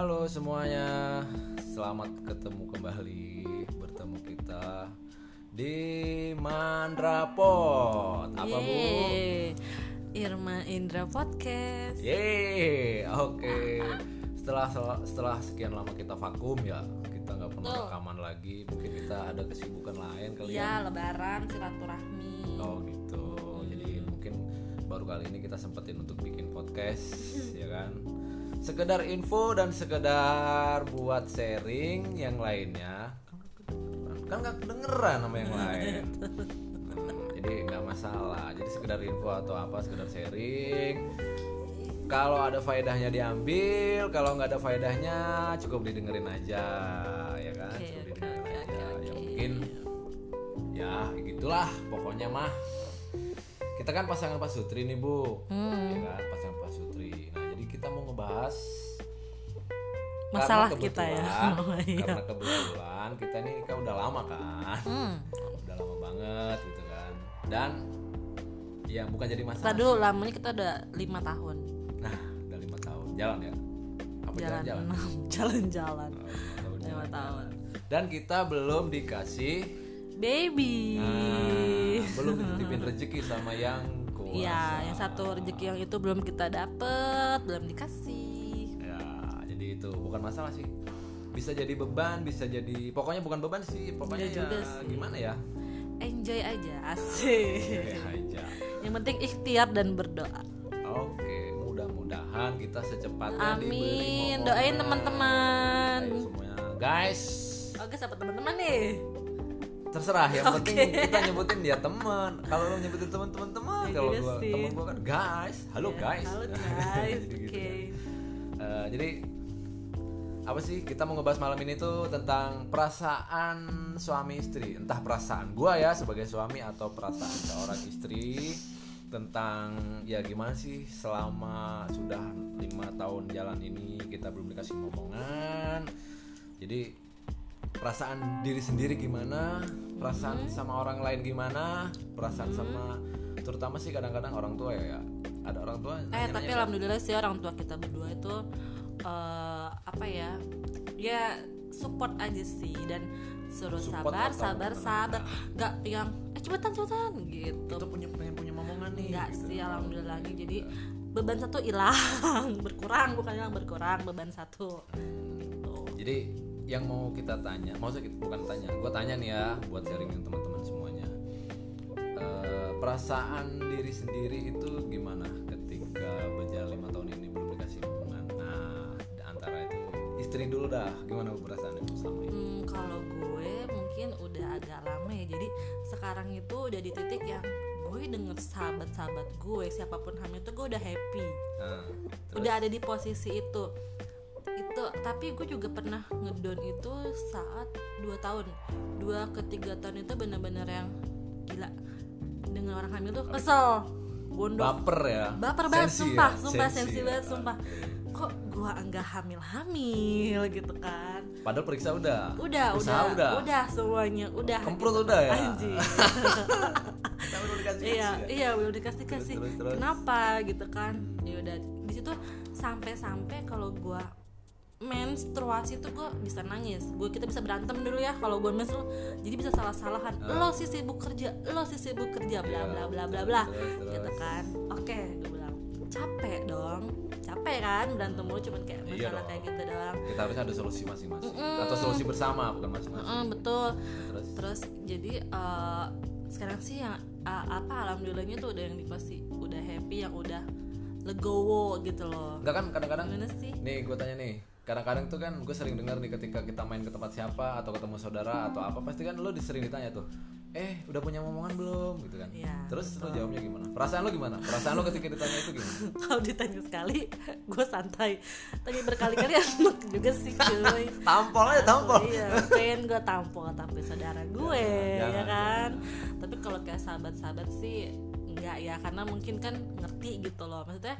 Halo semuanya, selamat ketemu kembali bertemu kita di Mandrapot. Apa bu? Yeay. Irma Indra Podcast. Yeay, oke. Setelah setelah sekian lama kita vakum ya, kita nggak pernah Betul. rekaman lagi. Mungkin kita ada kesibukan lain kali ya. Ya, lebaran silaturahmi. Oh gitu. Jadi mungkin baru kali ini kita sempetin untuk bikin podcast, ya kan? Sekedar info dan sekedar buat sharing yang lainnya. Kan nggak kedengeran sama yang lain. Hmm, jadi nggak masalah. Jadi sekedar info atau apa, sekedar sharing. Kalau ada faedahnya diambil, kalau nggak ada faedahnya cukup didengerin aja, ya kan? Oke, Cukup didengerin oke, aja. oke, Ya mungkin ya gitulah pokoknya mah kita kan pasangan pasutri nih bu Hmm. ya kan pasangan pasutri kita ngebahas Masalah kita ya. Oh, iya. karena kebetulan kita nih kan udah lama kan Hmm. udah lama banget gitu kan dan ya bukan jadi Kita masalah dulu lamanya kita udah lima tahun. nah udah lima tahun jalan ya apa Jalan jalan-jalan enam, jalan-jalan. Oh, lima tahun dan kita belum dikasih Baby. nah, belum dititipin rezeki sama yang Iya, yang satu rezeki yang itu belum kita dapet, belum dikasih. ya jadi itu bukan masalah sih bisa jadi beban bisa jadi pokoknya bukan beban sih pokoknya Iya ya juga sih. gimana ya Enjoy aja, asik. ya aja Yang penting ikhtiar dan berdoa. oke mudah-mudahan kita secepatnya diberi Amin. Doain teman-teman. Semuanya guys Oke, siapa teman-teman nih? Terserah yang Oke. penting kita nyebutin dia teman kalau lo nyebutin teman-teman teman Ya kalau gua temen gua kan guys halo Ya, guys Halo guys. Jadi Oke. gitu kan. Eh, jadi apa sih kita mau ngebahas malam ini tuh tentang perasaan suami istri entah perasaan gua ya sebagai suami atau perasaan seorang istri tentang ya gimana sih selama sudah lima tahun jalan ini kita belum dikasih ngomongan jadi perasaan diri sendiri gimana perasaan sama orang lain gimana perasaan sama terutama sih kadang-kadang orang tua ya, ya. ada orang tua Eh nanya-nanya tapi kan, alhamdulillah sih orang tua kita berdua itu eh, apa ya? Ya support aja sih dan suruh Support sabar, sabar, sabar. Gak yang eh cepetan cepetan gitu. kita punya pengen punya momongan nih Enggak gitu. sih alhamdulillah lagi. Jadi beban satu hilang, berkurang bukan hilang berkurang beban satu. Gitu. jadi yang mau kita tanya maksudnya kita bukan tanya gue tanya nih ya buat sharing yang teman-teman semuanya Eh, perasaan diri sendiri itu gimana ketika berjalan lima tahun ini belum dikasih hubungan nah antara itu istri dulu dah gimana perasaan itu selama ini Hmm, kalau gue mungkin udah agak lama ya. Jadi sekarang itu udah di titik yang gue denger sahabat-sahabat gue siapa pun hamil itu gue udah happy. nah, terus? Udah ada di posisi itu. Tapi gue juga pernah ngedon itu saat 2 tahun. 2 ke 3 tahun itu bener-bener yang gila. Dengan orang hamil tuh kesel. Gondok. baper ya Baper banget Sensi sumpah, ya? sumpah Sensi sensi ya? banget sumpah. Kok gua enggak hamil-hamil gitu kan. padahal periksa udah Udah, udah, udah, udah semuanya, udah. Kemprut gitu. udah ya? Iya, ya? iya belum dikasih kasih. Terus, terus, terus. Kenapa gitu kan? Ya udah di situ sampai-sampai kalau gua menstruasi tuh gua bisa nangis. Gua kita bisa berantem dulu ya kalau gua menstru. Jadi bisa salah-salahan. Ah. Lo sih sibuk kerja, lo sih sibuk kerja bla Iya, bla bla bla bla. Gitu kan. Oke, gue bilang capek dong. Capek kan berantem mulu cuman kayak Iya masalah dong. kayak gitu doang. kita harusnya ada solusi masing-masing Mm-mm. atau solusi bersama bukan masing-masing Heeh, betul. terus terus jadi eh, sekarang sih yang eh, apa alhamdulillahnya tuh udah yang dikasih udah happy yang udah legowo gitu loh enggak kan kadang-kadang sih nih gue tanya nih kadang-kadang tuh kan gue sering dengar nih ketika kita main ke tempat siapa atau ketemu saudara atau apa pasti kan lo sering ditanya tuh eh udah punya momongan belum? Gitu kan. Iya, terus lo jawabnya gimana? Perasaan lo gimana? Perasaan lo ketika ditanya itu gimana? Kalau ditanya sekali gue santai. Tanya berkali-kali enak juga sih cuy. Tampol aja tampol. Iya pengen gue tampol tapi saudara gue Jangan, ya jangan, kan? tapi kalau kayak sahabat-sahabat sih enggak ya karena mungkin kan ngerti gitu loh. Maksudnya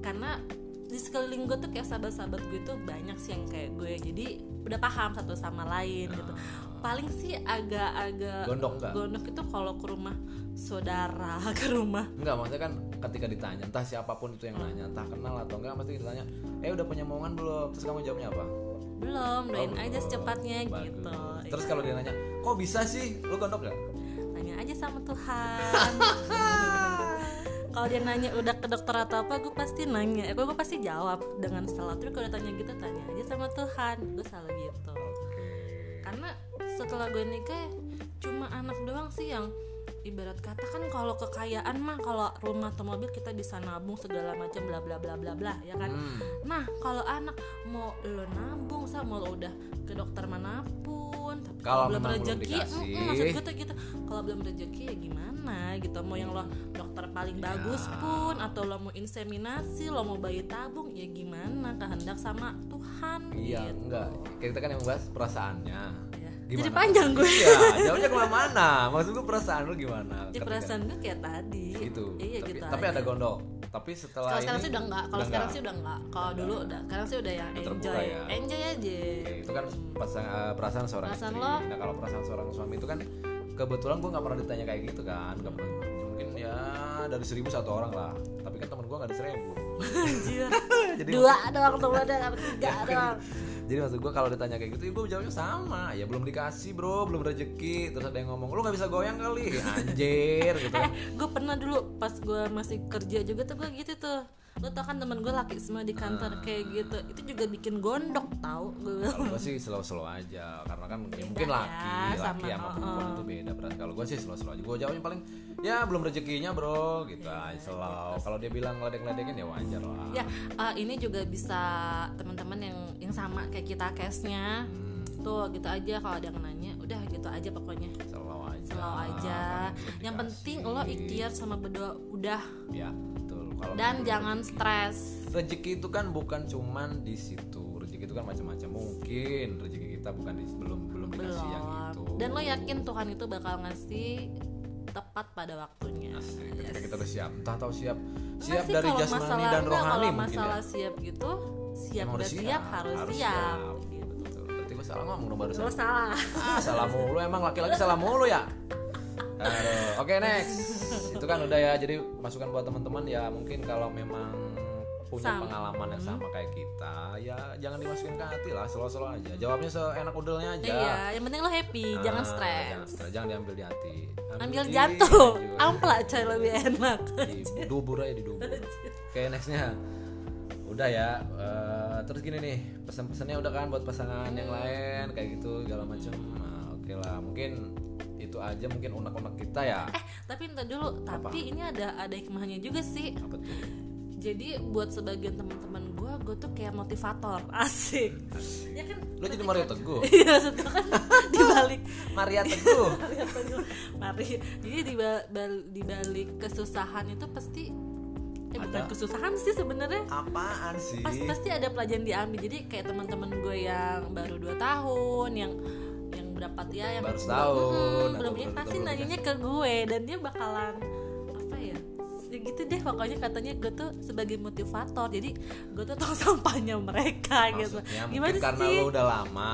karena di sekeliling gue tuh kayak sahabat-sahabat gue tuh banyak sih yang kayak gue jadi udah paham satu sama lain gitu paling sih agak-agak Gondok nggak? gondok itu kalau ke rumah saudara ke rumah Enggak, maksudnya kan ketika ditanya entah siapa pun itu yang nanya, entah kenal atau enggak pasti ditanya, "Eh, udah punya omongan belum?" Terus kamu jawabnya apa? belum doain Oh, aja secepatnya Bagus. gitu Terus kalau dia nanya, "Kok bisa sih? Lu gondok gak?" tanya aja sama Tuhan kalau dia nanya udah ke dokter atau apa? Gue pasti nanya. Gue gue pasti jawab dengan salah. Terus kalau tanya gitu tanya aja sama Tuhan. Gue selalu gitu. Karena setelah gue nikah cuma anak doang sih yang ibarat kata kan kalau kekayaan mah kalau rumah atau mobil kita bisa nabung segala macam bla bla bla bla bla ya kan Hmm. nah kalau anak mau lo nabung sama lo udah ke dokter mana pun tapi Kalau belum rezeki dikasih. mm, maksud gue tuh gitu kalau belum rezeki ya gimana gitu mau yang lo dokter paling Ya. bagus pun atau lo mau inseminasi lo mau bayi tabung ya gimana kehendak sama Tuhan Iya, gitu. enggak. Kita kan yang bahas perasaannya. Ya. Gimana? jadi panjang gue Iya, jawabnya ke mana-mana. Maksud gue perasaan lu gimana? ketika- perasaan gue kayak tadi gitu. iya tapi, gitu tapi aja. ada gondok. Tapi setelah kalau sekarang ini sih udah enggak kalau sekarang sih udah enggak kalau dulu udah sekarang sih udah yang enjoy ya. enjoy aja Oke, itu kan pasang, eh, perasaan seorang Perasaan istri. lo? Nah kalau perasaan seorang suami itu kan kebetulan gue nggak pernah ditanya kayak gitu kan, nggak pernah. Mungkin ya dari seribu satu orang lah. Tapi kan temen gue nggak ada seribu. Anjir. Jadi dua doang temennya apa tiga doang Jadi maksud gue kalau ditanya kayak gitu, ya gue jawabnya sama. Ya belum dikasih bro, belum rezeki. Terus ada yang ngomong, lu nggak bisa goyang kali, anjir gitu. eh gue pernah dulu pas gue masih kerja juga tuh gue gitu tuh lo tau kan temen gue laki semua di kantor kayak gitu itu juga bikin gondok tau gue bilang Kalau gue sih slow-slow aja karena kan ya mungkin ya, laki, laki sama- sama perempuan oh. itu beda berarti. Kalau gue sih slow-slow aja. Gue jawabnya paling ya belum rezekinya bro, gitu Iya, aja slow. Kalau dia bilang ledek-ledekin ya wajar lah. ya eh, ini juga bisa teman-teman yang yang sama kayak kita case-nya Hmm, tuh gitu aja kalau ada yang nanya udah gitu aja pokoknya slow aja. slow aja Belum yang penting lo ikhtiar sama berdua udah Ya. Kalau dan jangan stres rezeki itu kan bukan cuman di situ. Rezeki itu kan macam-macam. Mungkin rezeki kita bukan di belum belum dikasih yang itu. belum dan lo yakin Tuhan itu bakal ngasih tepat pada waktunya Asli, ketika kita udah siap, entah tahu siap siap sih, dari jasmani masalah- dan rohani kalau mungkin masalah ya. siap gitu siap Emang udah siap, harus, siap, gitu. Betul. Berarti gue salah ngomong dong barusan. lo salah Ah, salah mulu emang laki-laki salah mulu ya. Aduh. Oke next. Itu kan udah ya. Jadi masukan buat teman-teman ya mungkin kalau memang punya Sama. pengalaman yang sama kayak kita ya jangan dimasukin ke hati lah selo-selo aja. Jawabnya seenak udelnya aja. Iya yang penting lo happy Ah, jangan jangan stres stres jangan diambil di hati. Ambil di- jatuh. coy lebih enak. Di dubur aja di dubur. Oke nextnya. Udah ya eh, terus gini nih pesan-pesannya udah kan buat pasangan yang lain kayak gitu segala macam. Nah, oke lah mungkin itu aja mungkin unek-unek kita ya. Eh tapi entar dulu. Tapi ini ada ada hikmahnya juga sih. Apa tuh? Jadi buat sebagian teman-teman gue gue tuh kayak motivator. Asik. Ya kan? Lu jadi Mario Teguh? Iya maksud gue kan dibalik. Maria Teguh. Mari. Jadi di di balik kesusahan itu pasti eh bukan Ada. kesusahan sih sebenarnya. Apaan sih? Pas pasti ada pelajaran diambil. Jadi kayak teman-teman gue yang baru 2 tahun yang berapa ya? Yang Baru setahun, Mm, atau belum ini pasti nanyanya ke gue dan dia bakalan apa ya ya gitu deh pokoknya katanya gue tuh sebagai motivator. Jadi gue tuh tong sampahnya mereka gitu. Maksudnya gimana mungkin karena sih? lu udah lama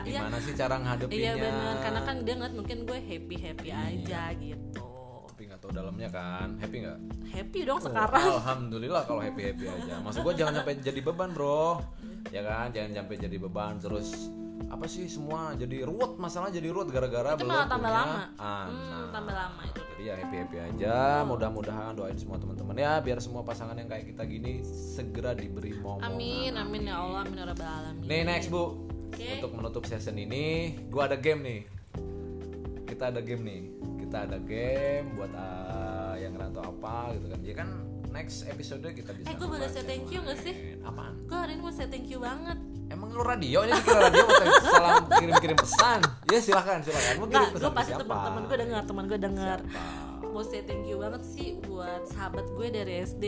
Iya, gimana sih cara ngadepinnya? Iya benar karena kan dia ngeliat mungkin gue happy happy Iya. aja gitu. Tapi nggak tahu dalamnya kan. Happy nggak? Happy dong Oh, sekarang. Alhamdulillah kalau happy happy aja. Maksud gue jangan sampai jadi beban bro, ya kan? Jangan sampai jadi beban. Terus apa sih semua jadi ruwet masalah jadi ruwet gara-gara belum malah tambah punya lama. anak. hmm, tambah lama itu Jadi ya happy happy aja. Mudah-mudahan doain semua teman-teman ya biar semua pasangan yang kayak kita gini segera diberi momongan. amin amin ya Allah amin ya rabbal alamin Nih next bu, Oke. untuk menutup session ini, gua ada game nih. Kita ada game nih. Kita ada game buat ah, yang ngerantau apa gitu kan. Dia kan next episode kita bisa. Eh, gua boleh say thank you nggak sih? Apaan? gue hari ini mau say thank you banget Emang lu radio ini dikira radio atau salam kirim-kirim pesan? Ya silakan silakan. Mau kirim pesan gue pasti teman-teman gue dengar, teman gue dengar. Mau say thank you banget sih buat sahabat gue dari SD.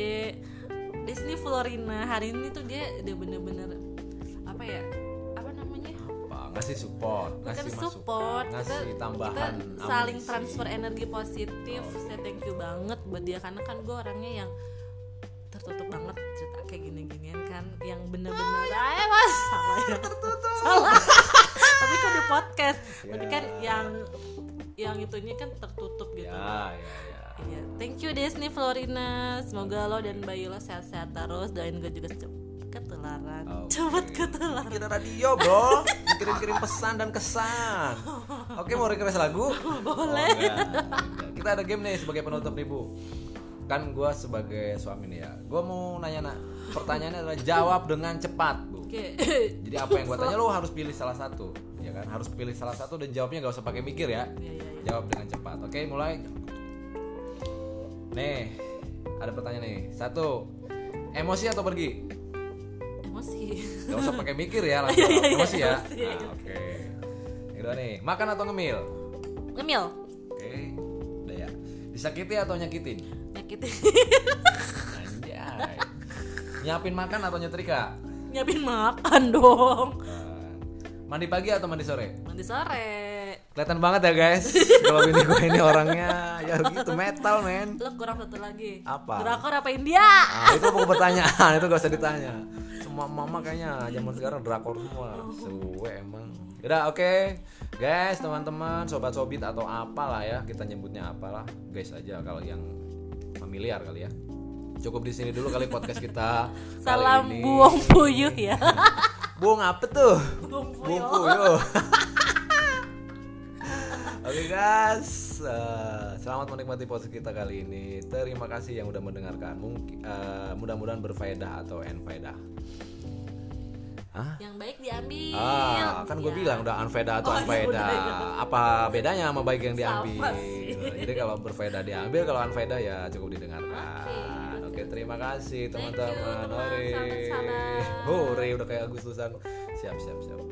Disney Florina hari ini tuh dia udah bener-bener apa ya? Apa namanya? Apa? Ngasih support, Bukan ngasih support, masukan, kita, ngasih tambahan kita saling amunisi. transfer energi positif. Oh. Saya thank you banget buat dia karena kan gue orangnya yang tertutup banget kayak gini-ginian kan yang bener-bener ah mas salah ya tertutup salah tapi kan di podcast tapi Ya. kan yang yang itunya kan tertutup gitu Ya, ya, ya. thank you Disney Florina semoga lo dan bayi lo sehat-sehat terus doain gue juga cepet ketularan Oke. cepet ketularan Kita radio bro Kirim-kirim pesan dan kesan Oke mau request lagu? Boleh. Oh. Enggak. Kita ada game nih sebagai penutup nih bu Kan gue sebagai suami nih ya Gue mau nanya nak Pertanyaannya adalah jawab dengan cepat bu oke Jadi apa yang gue tanya lo harus pilih salah satu Ya kan harus pilih salah satu dan jawabnya gak usah pakai mikir ya Iya, iya, iya. Jawab dengan cepat Oke mulai Nih ada pertanyaan nih Satu Emosi atau pergi? emosi Gak usah pakai mikir ya langsung emosi ya. Nah. Oke. Yang kedua nih, makan atau ngemil? ngemil Oke. Udah ya. Disakiti atau nyakitin? Nyakitin Anjay. Nyiapin makan atau nyetrika? nyiapin makan dong Nah, Mandi pagi atau mandi sore? nanti sore Kelihatan banget ya guys. Kalau bini gue ini orangnya ya gitu metal men. lo kurang satu lagi Apa? drakor apa India Ah, itu bukan pertanyaan, itu gak usah ditanya. Semua mama kayaknya zaman sekarang drakor semua. Suwe emang. Udah oke. Guys, teman-teman, sobat sobit atau apalah ya, kita nyebutnya apalah. Guys aja kalau yang familiar kali ya. Cukup di sini dulu kali podcast kita. kali salam ini. buong puyuh ya Buang apa tuh? buong Buang puyuh puyuh. Oke guys, eh, selamat menikmati podcast kita kali ini. Terima kasih yang udah mendengarkan. Mungkin eh, mudah-mudahan berfaedah atau enfaedah. Hah? yang baik diambil Ah, kan gue Ya. bilang udah unfaedah atau Oh, unfaedah. udah, iya. Apa bedanya sama baik yang Sama diambil? sih. Jadi kalau berfaedah diambil, kalau unfaedah ya cukup didengarkan. Oke, terima kasih Thank you, teman-teman. teman, Hore. Hore, udah kayak Agustusan. Siap, siap, siap.